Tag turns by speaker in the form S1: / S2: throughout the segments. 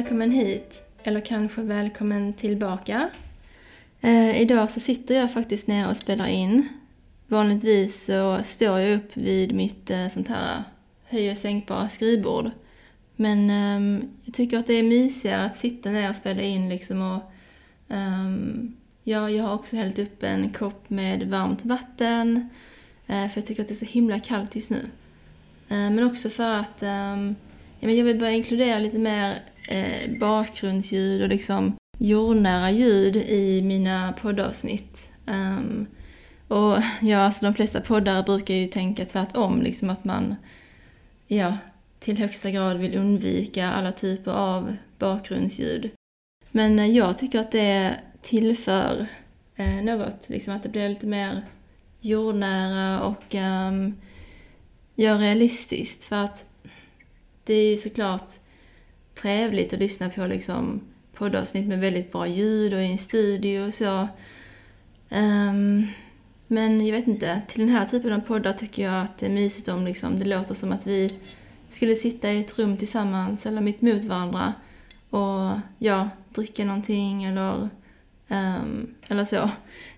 S1: Välkommen hit, eller kanske välkommen tillbaka. Eh, idag så sitter jag faktiskt ner och spelar in. Vanligtvis så står jag upp vid mitt eh, sånt här höj och sänkbara skrivbord. Men eh, jag tycker att det är mysigare att sitta ner och spela in liksom och ehm, ja, jag har också hällt upp en kopp med varmt vatten. Eh, för jag tycker att det är så himla kallt just nu. Eh, men också för att ehm, jag vill börja inkludera lite mer eh, bakgrundsljud och liksom jordnära ljud i mina poddavsnitt. Um, och ja, alltså de flesta poddare brukar ju tänka tvärtom, liksom att man ja, till högsta grad vill undvika alla typer av bakgrundsljud. Men eh, jag tycker att det tillför eh, något, liksom att det blir lite mer jordnära och um, ja, realistiskt. För att det är ju såklart trevligt att lyssna på liksom poddavsnitt med väldigt bra ljud och i en studio och så. Um, men jag vet inte, till den här typen av poddar tycker jag att det är mysigt om liksom, det låter som att vi skulle sitta i ett rum tillsammans eller mitt mot varandra och ja, dricka någonting eller, um, eller så.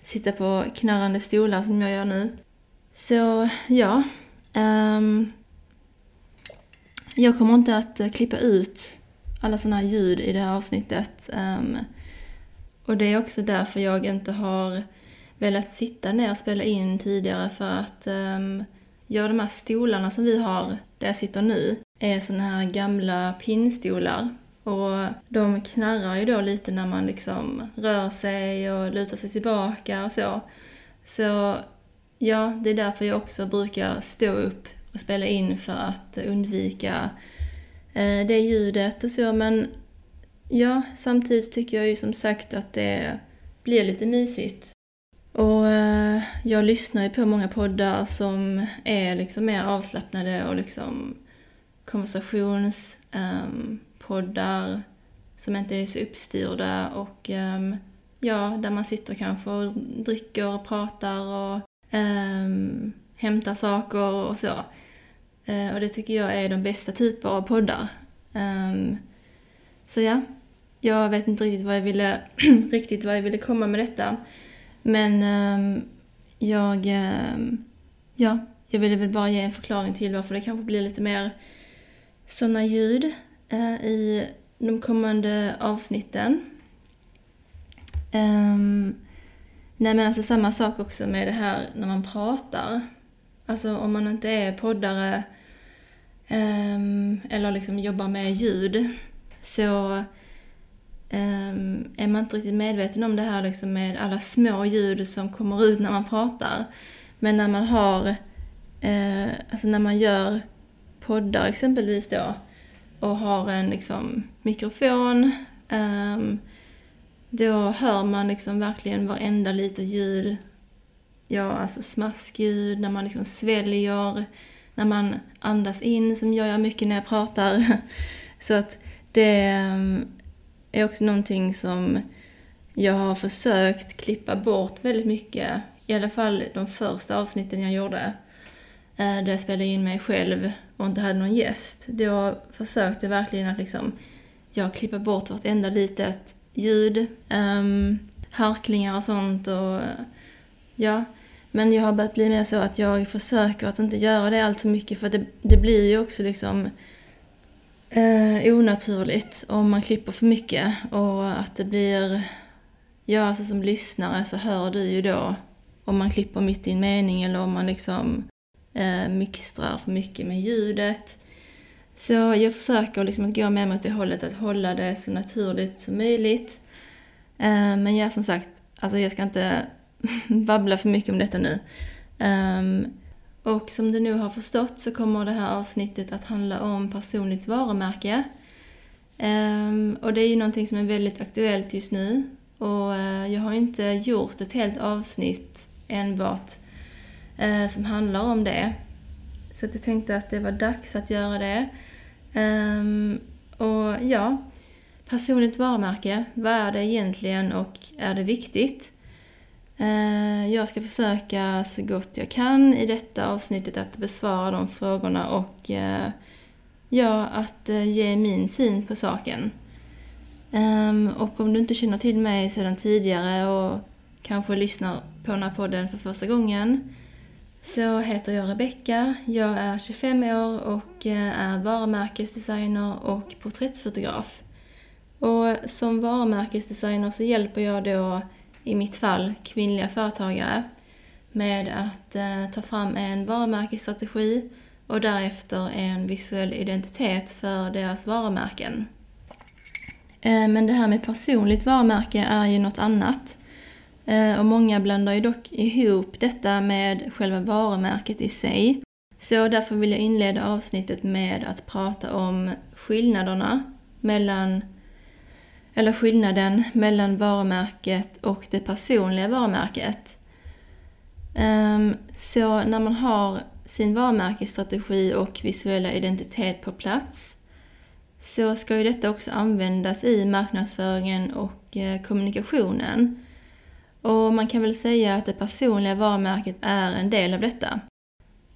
S1: Sitta på knarrande stolar som jag gör nu. Så ja, um, jag kommer inte att klippa ut alla sådana här ljud i det här avsnittet. Um, och det är också därför jag inte har velat sitta ner och spela in tidigare för att um, ja, de här stolarna som vi har där jag sitter nu är sådana här gamla pinnstolar. Och de knarrar ju då lite när man liksom rör sig och lutar sig tillbaka och så. Så ja, det är därför jag också brukar stå upp och spela in för att undvika Eh, det ljudet och så. Men ja, samtidigt tycker jag ju som sagt att det blir lite mysigt. Och eh, jag lyssnar ju på många poddar som är liksom mer avslappnade och liksom konversationspoddar ehm, um, som inte är så uppstyrda och um, ja, där man sitter kanske och dricker och pratar och um, hämtar saker och så. Eh, och det tycker jag är de bästa typer av poddar. Um, så ja, jag vet inte riktigt vad jag ville, riktigt vad jag ville komma med detta. Men um, jag, um, ja, jag ville väl bara ge en förklaring till varför det kanske blir lite mer sådana ljud uh, i de kommande avsnitten. Um, nej men alltså samma sak också med det här när man pratar. Alltså om man inte är poddare um, eller liksom jobbar med ljud så um, är man inte riktigt medveten om det här liksom med alla små ljud som kommer ut när man pratar. Men när man har, uh, alltså när man gör poddar exempelvis då och har en liksom mikrofon um, då hör man liksom verkligen varenda litet ljud ja, alltså smaskljud, när man liksom sväljer, när man andas in, som jag gör mycket när jag pratar. Så att det mm, är också någonting som jag har försökt klippa bort väldigt mycket. I alla fall de första avsnitten jag gjorde. Eh, där jag spelade in mig själv och inte hade någon gäst. Då försökte jag verkligen att liksom, jag klippa bort vartenda litet ljud. Um, harklingar och sånt och ja, men jag har börjat bli mer så att jag försöker att inte göra det allt för mycket för det, det blir ju också liksom eh, onaturligt om man klipper för mycket och att det blir, ja alltså som lyssnare så hör du ju då om man klipper mitt i en mening eller om man liksom eh, mixtrar för mycket med ljudet. Så jag försöker liksom att gå med mot det hållet att hålla det så naturligt som möjligt. Eh, men ja, som sagt, alltså jag ska inte babbla för mycket om detta nu. Um, Och som du nu har förstått så kommer det här avsnittet att handla om personligt varumärke. Um, och det är ju någonting som är väldigt aktuellt just nu. Och uh, jag har inte gjort ett helt avsnitt enbart uh, som handlar om det. Så jag tänkte att det var dags att göra det. Um, och ja, personligt varumärke, vad är det egentligen och är det viktigt? Eh, jag ska försöka så gott jag kan i detta avsnittet att besvara de frågorna och eh, ja, att eh, ge min syn på saken. Ehm, och om du inte känner till mig sedan tidigare och kanske lyssnar på den här podden för första gången så heter jag Rebecka. Jag är 25 år och är varumärkesdesigner och porträttfotograf. Och som varumärkesdesigner så hjälper jag då, i mitt fall, kvinnliga företagare med att eh, ta fram en varumärkesstrategi och därefter en visuell identitet för deras varumärken. Eh, men det här med personligt varumärke är ju något annat. Eh, och många blandar ju dock ihop detta med själva varumärket i sig. Så därför vill jag inleda avsnittet med att prata om skillnaderna mellan eller skillnaden mellan varumärket och det personliga varumärket. Ehm, så när man har sin varumärkesstrategi och visuella identitet på plats så ska ju detta också användas i marknadsföringen och eh, kommunikationen. Och man kan väl säga att det personliga varumärket är en del av detta.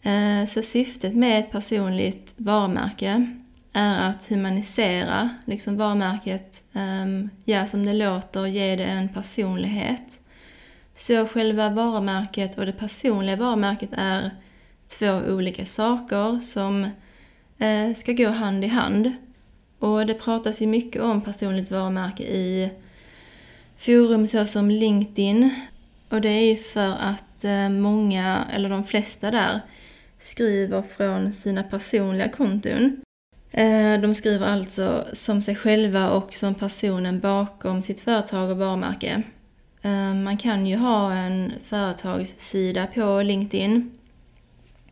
S1: Ehm, så syftet med ett personligt varumärke är att humanisera liksom varumärket, ehm, um, ja som det låter, ge det en personlighet. Så själva varumärket och det personliga varumärket är två olika saker som uh, ska gå hand i hand. Och det pratas ju mycket om personligt varumärke i forum såsom LinkedIn. Och det är ju för att eh, många, eller de flesta där, skriver från sina personliga konton. Eh, de skriver alltså som sig själva och som personen bakom sitt företag och varumärke. Eh, man kan ju ha en företagssida på LinkedIn.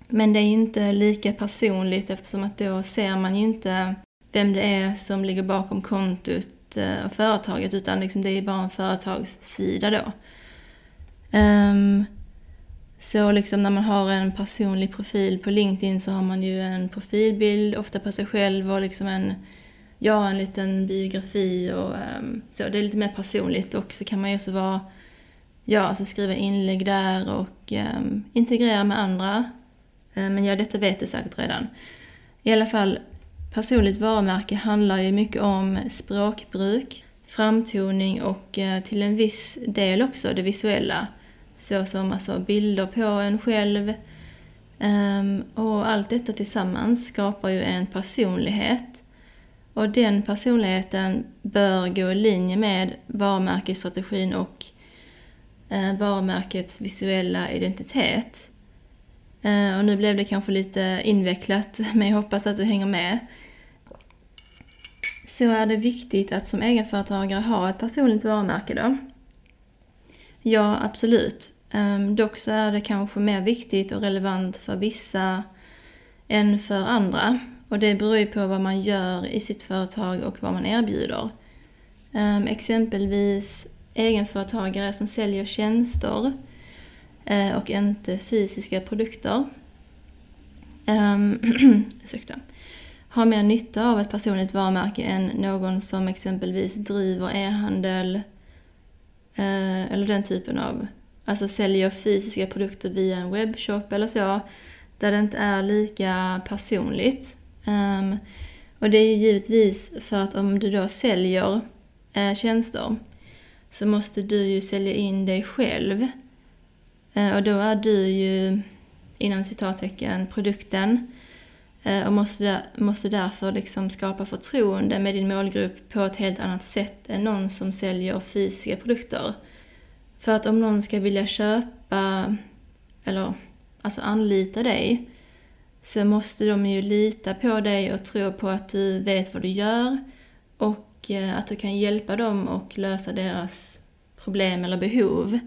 S1: Men det är inte lika personligt eftersom att då ser man ju inte vem det är som ligger bakom kontot och företaget utan liksom det är bara en företagssida då. Ehm, så liksom när man har en personlig profil på LinkedIn så har man ju en profilbild, ofta på sig själv och liksom en, ja, en liten biografi och um, så. Det är lite mer personligt och så kan man ju också vara, ja, alltså skriva inlägg där och um, integrera med andra. Um, men ja, detta vet du säkert redan. I alla fall, Personligt varumärke handlar ju mycket om språkbruk, framtoning och uh, till en viss del också det visuella. Såsom alltså bilder på en själv. Ehm, och allt detta tillsammans skapar ju en personlighet. Och den personligheten bör gå i linje med varumärkesstrategin och eh, varumärkets visuella identitet. Eh, och nu blev det kanske lite invecklat, men jag hoppas att du hänger med så är det viktigt att som egenföretagare ha ett personligt varumärke då. Ja, absolut. Ehm, dock så är det kanske mer viktigt och relevant för vissa än för andra. Och det beror ju på vad man gör i sitt företag och vad man erbjuder. Ehm, exempelvis egenföretagare som säljer tjänster eh, och inte fysiska produkter. Ehm, Har mer nytta av ett personligt varumärke än någon som exempelvis driver e-handel eh, eller den typen av, alltså säljer fysiska produkter via en webbshop eller så, där det inte är lika personligt. Um, och det är ju givetvis för att om du då säljer eh, tjänster så måste du ju sälja in dig själv. Eh, och då är du ju, inom citattecken, produkten Eh, och måste, måste därför liksom skapa förtroende med din målgrupp på ett helt annat sätt än någon som säljer fysiska produkter. För att om någon ska vilja köpa, eller alltså anlita dig, så måste de ju lita på dig och tro på att du vet vad du gör och eh, att du kan hjälpa dem och lösa deras problem eller behov.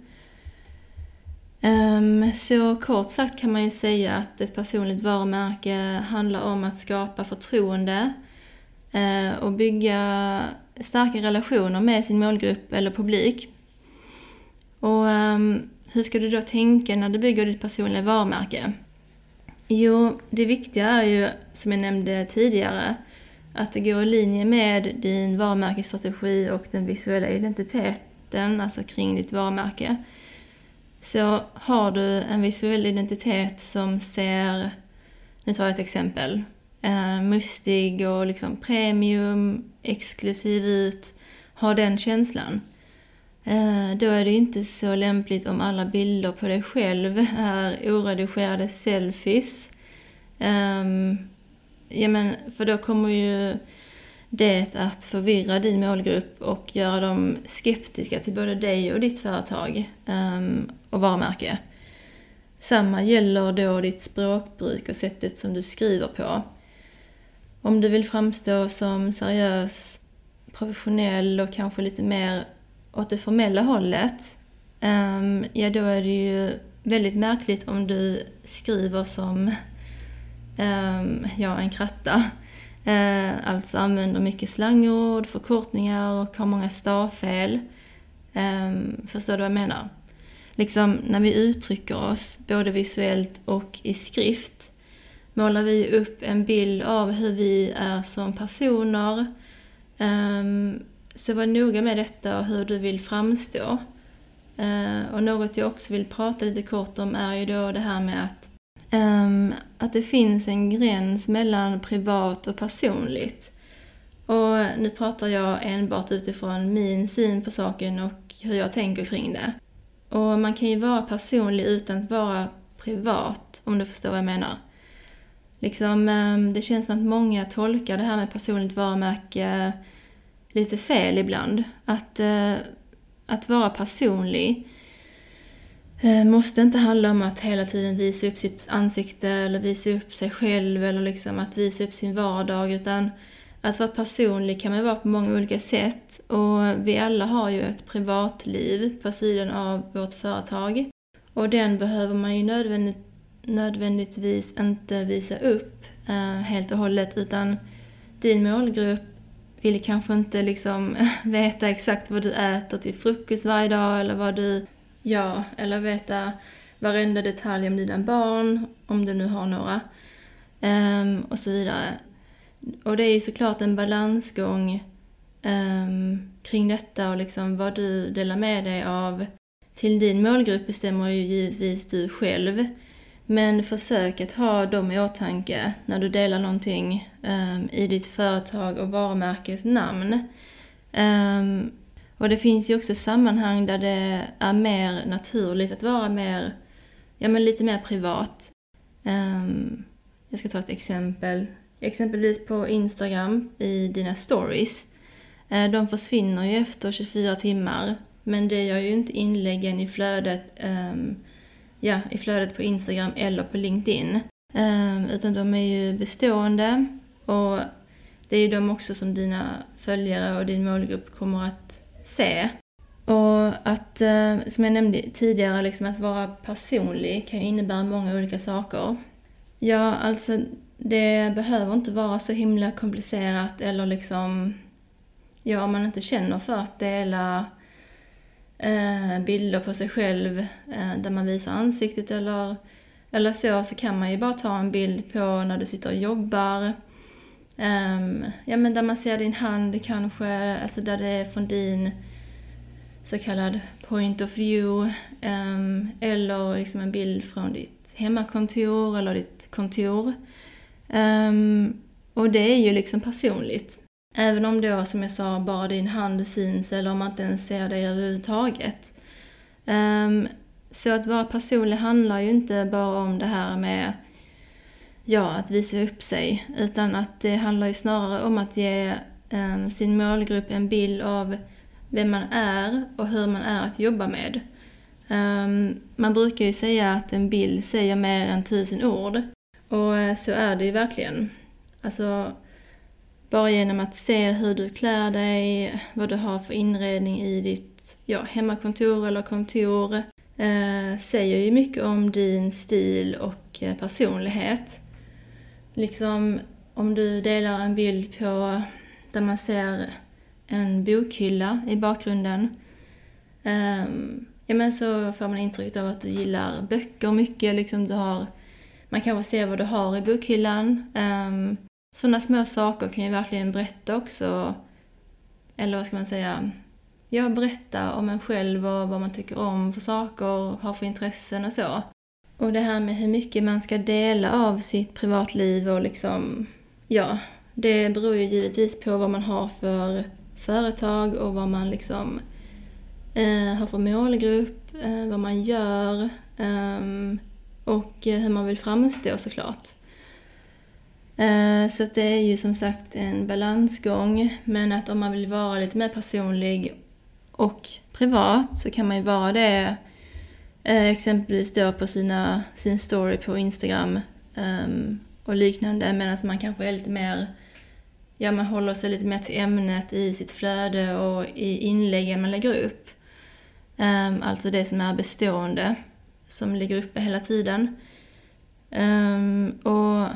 S1: Ehm, så kort sagt kan man ju säga att ett personligt varumärke handlar om att skapa förtroende eh, och bygga starka relationer med sin målgrupp eller publik. Och um, hur ska du då tänka när du bygger ditt personliga varumärke? Jo, det viktiga är ju, som jag nämnde tidigare, att det går i linje med din varumärkesstrategi och den visuella identiteten, alltså kring ditt varumärke. Så har du en visuell identitet som ser, nu tar jag ett exempel, eh, mustig och liksom premium, exklusiv ut, har den känslan. Eh, då är det inte så lämpligt om alla bilder på dig själv är oredigerade selfies. Ehm, ja, men, för då kommer ju det att förvirra din målgrupp och göra dem skeptiska till både dig och ditt företag ehm, och varumärke. Samma gäller då ditt språkbruk och sättet som du skriver på. Om du vill framstå som seriös, professionell och kanske lite mer åt det formella hållet, um, ja då är det ju väldigt märkligt om du skriver som um, ja, en kratta. Uh, alltså använder mycket slangord, förkortningar och har många stavfel. Um, förstår du vad jag menar? Liksom när vi uttrycker oss, både visuellt och i skrift, målar vi upp en bild av hur vi är som personer. Så var noga med detta och hur du vill framstå. Eh, och något jag också vill prata lite kort om är ju då det här med att, ehm, att det finns en gräns mellan privat och personligt. Och nu pratar jag enbart utifrån min syn på saken och hur jag tänker kring det. Och man kan ju vara personlig utan att vara privat, om du förstår vad jag menar. Liksom, ehm, det känns som att många tolkar det här med personligt varumärke lite fel ibland. Att, eh, att vara personlig eh, måste inte handla om att hela tiden visa upp sitt ansikte eller visa upp sig själv eller liksom att visa upp sin vardag utan att vara personlig kan man vara på många olika sätt och vi alla har ju ett privatliv på sidan av vårt företag och den behöver man ju nödvändigt, nödvändigtvis inte visa upp eh, helt och hållet utan din målgrupp vill kanske inte liksom veta exakt vad du äter till frukost varje dag eller vad du, ja, eller veta varenda detalj om dina barn, om du nu har några, um, och så vidare. Och det är ju såklart en balansgång um, kring detta och liksom vad du delar med dig av till din målgrupp bestämmer ju givetvis du själv. Men försök att ha dem i åtanke när du delar någonting um, i ditt företag och varumärkes namn. Um, och det finns ju också sammanhang där det är mer naturligt att vara mer, ja men lite mer privat. Um, jag ska ta ett exempel. Exempelvis på Instagram i dina stories. Uh, de försvinner ju efter 24 timmar. Men det gör ju inte inläggen i flödet um, ja, i flödet på Instagram eller på LinkedIn. Um, utan de är ju bestående och det är ju de också som dina följare och din målgrupp kommer att se. Och att, uh, som jag nämnde tidigare, liksom att vara personlig kan ju innebära många olika saker. Ja, alltså det behöver inte vara så himla komplicerat eller liksom, ja, om man inte känner för att dela Eh, bilder på sig själv eh, där man visar ansiktet eller, eller så, så kan man ju bara ta en bild på när du sitter och jobbar. Ehm, ja men där man ser din hand kanske, alltså där det är från din så kallad point of view. Ehm, eller liksom en bild från ditt hemmakontor eller ditt kontor. Ehm, och det är ju liksom personligt. Även om då, som jag sa, bara din hand syns eller om man inte ens ser dig överhuvudtaget. Um, så att vara personlig handlar ju inte bara om det här med ja, att visa upp sig, utan att det handlar ju snarare om att ge um, sin målgrupp en bild av vem man är och hur man är att jobba med. Um, man brukar ju säga att en bild säger mer än tusen ord. Och uh, så är det ju verkligen. Alltså, bara genom att se hur du klär dig, vad du har för inredning i ditt ja, hemmakontor eller kontor, eh, säger ju mycket om din stil och eh, personlighet. Liksom om du delar en bild på där man ser en bokhylla i bakgrunden. eh, ja, men så får man intrycket av att du gillar böcker mycket. Liksom du har, man kanske ser vad du har i bokhyllan. Um, sådana små saker kan ju verkligen berätta också, eller vad ska man säga, ja, berätta om en själv och vad man tycker om för saker, har för intressen och så. Och det här med hur mycket man ska dela av sitt privatliv och liksom, ja, det beror ju givetvis på vad man har för företag och vad man liksom eh, har för målgrupp, eh, vad man gör ehm, eh, och hur man vill framstå såklart. Eh, så det är ju som sagt en balansgång, men att om man vill vara lite mer personlig och privat så kan man ju vara det eh, exempelvis då på sina, sin story på Instagram ehm, och liknande medan man kanske är lite mer ja, man håller sig lite mer till ämnet i sitt flöde och i inläggen man lägger upp. Um, alltså det som är bestående, som ligger uppe hela tiden. Um, och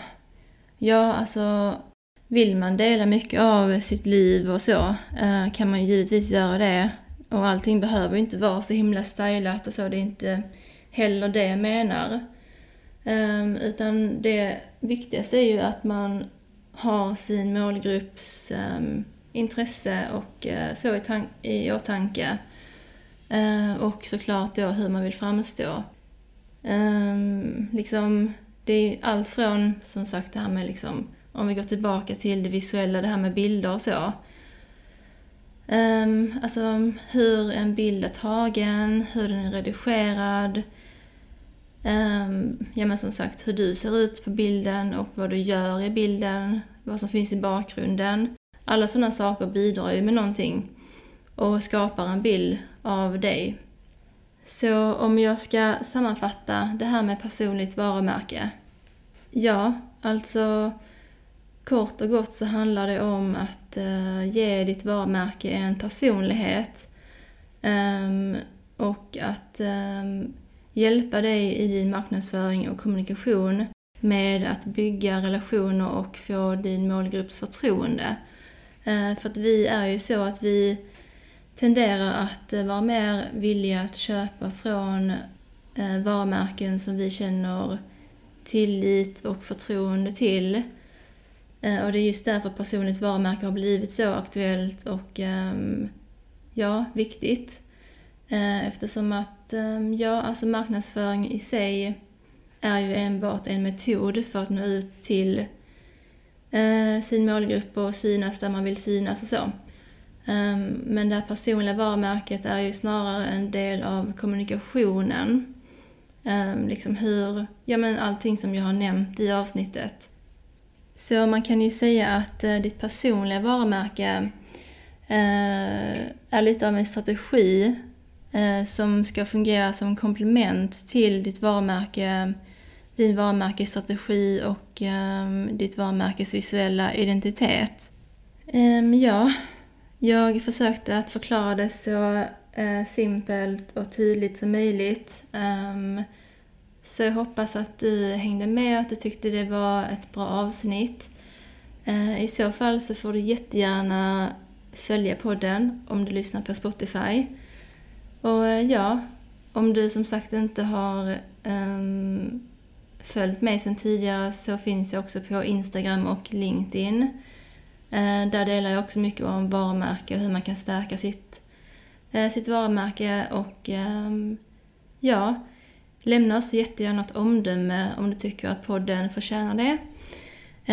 S1: ja, alltså vill man dela mycket av sitt liv och så eh, kan man ju givetvis göra det. Och allting behöver inte vara så himla stylat och så, det är inte heller det jag menar. Ehm, utan det viktigaste är ju att man har sin målgrupps ehm, intresse och eh, så i, i åtanke. Eh, och såklart då hur man vill framstå. Ehm, liksom, det är allt från, som sagt, det här med liksom, om vi går tillbaka till det visuella, det här med bilder och så. Um, alltså hur en bild är tagen, hur den är redigerad. Um, ja men som sagt hur du ser ut på bilden och vad du gör i bilden, vad som finns i bakgrunden. Alla sådana saker bidrar ju med någonting och skapar en bild av dig. Så om jag ska sammanfatta det här med personligt varumärke. Ja, alltså Kort och gott så handlar det om att eh, ge ditt varumärke en personlighet um, och att um, hjälpa dig i din marknadsföring och kommunikation med att bygga relationer och få din målgrupps förtroende. Uh, för att vi är ju så att vi tenderar att uh, vara mer villiga att köpa från eh, varumärken som vi känner tillit och förtroende till eh, och det är just därför personligt varumärke har blivit så aktuellt och ehm, ja, viktigt. Eh, eftersom att ehm, ja, alltså marknadsföring i sig är ju enbart en metod för att nå ut till eh, sin målgrupp och synas där man vill synas och så. Ehm, men det personliga varumärket är ju snarare en del av kommunikationen. Ehm, liksom hur, ja men allting som jag har nämnt i avsnittet. Så man kan ju säga att uh, ditt personliga varumärke uh, är lite av en strategi uh, som ska fungera som komplement till ditt varumärke, din varumärkesstrategi och ehm, ditt varumärkes visuella identitet. Um, ja, jag försökte att förklara det så Eh, simpelt och tydligt som möjligt. Um, så jag hoppas att du hängde med och att du tyckte det var ett bra avsnitt. Eh, I så fall så får du jättegärna följa podden om du lyssnar på Spotify. Och eh, ja, om du som sagt inte har um, följt mig sedan tidigare så finns jag också på Instagram och LinkedIn. Uh, där delar jag också mycket om varumärke och hur man kan stärka sitt, uh, Eh, sitt varumärke och ehm, ja, Lämna oss jättegärna ett omdöme om du tycker att podden förtjänar det.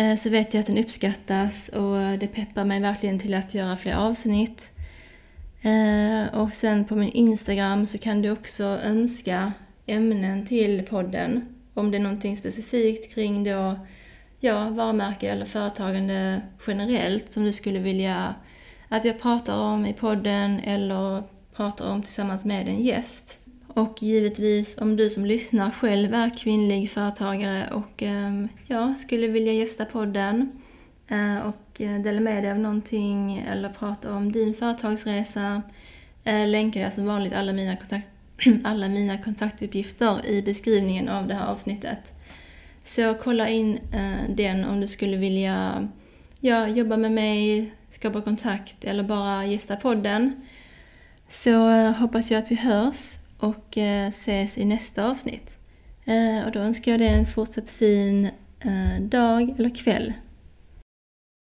S1: Eh, så vet jag att den uppskattas och det peppar mig verkligen till att göra fler avsnitt. Eh, och sen på min Instagram så kan du också önska ämnen till podden. Om det är någonting specifikt kring då, ja, varumärke eller företagande generellt som du skulle vilja att jag pratar om i podden eller pratar om tillsammans med en gäst. Och givetvis om du som lyssnar själv är kvinnlig företagare och ehm, ja, skulle vilja gästa podden eh, och eh, dela med dig av någonting eller prata om din företagsresa eh, länkar jag som vanligt alla mina kontakt alla mina kontaktuppgifter i beskrivningen av det här avsnittet. Så kolla in den om du skulle vilja ja, jobba med mig, skapa kontakt eller bara gästa podden. Så eh, hoppas jag att vi hörs och eh, ses i nästa avsnitt. Eh, och då önskar jag dig en fortsatt fin dag eller kväll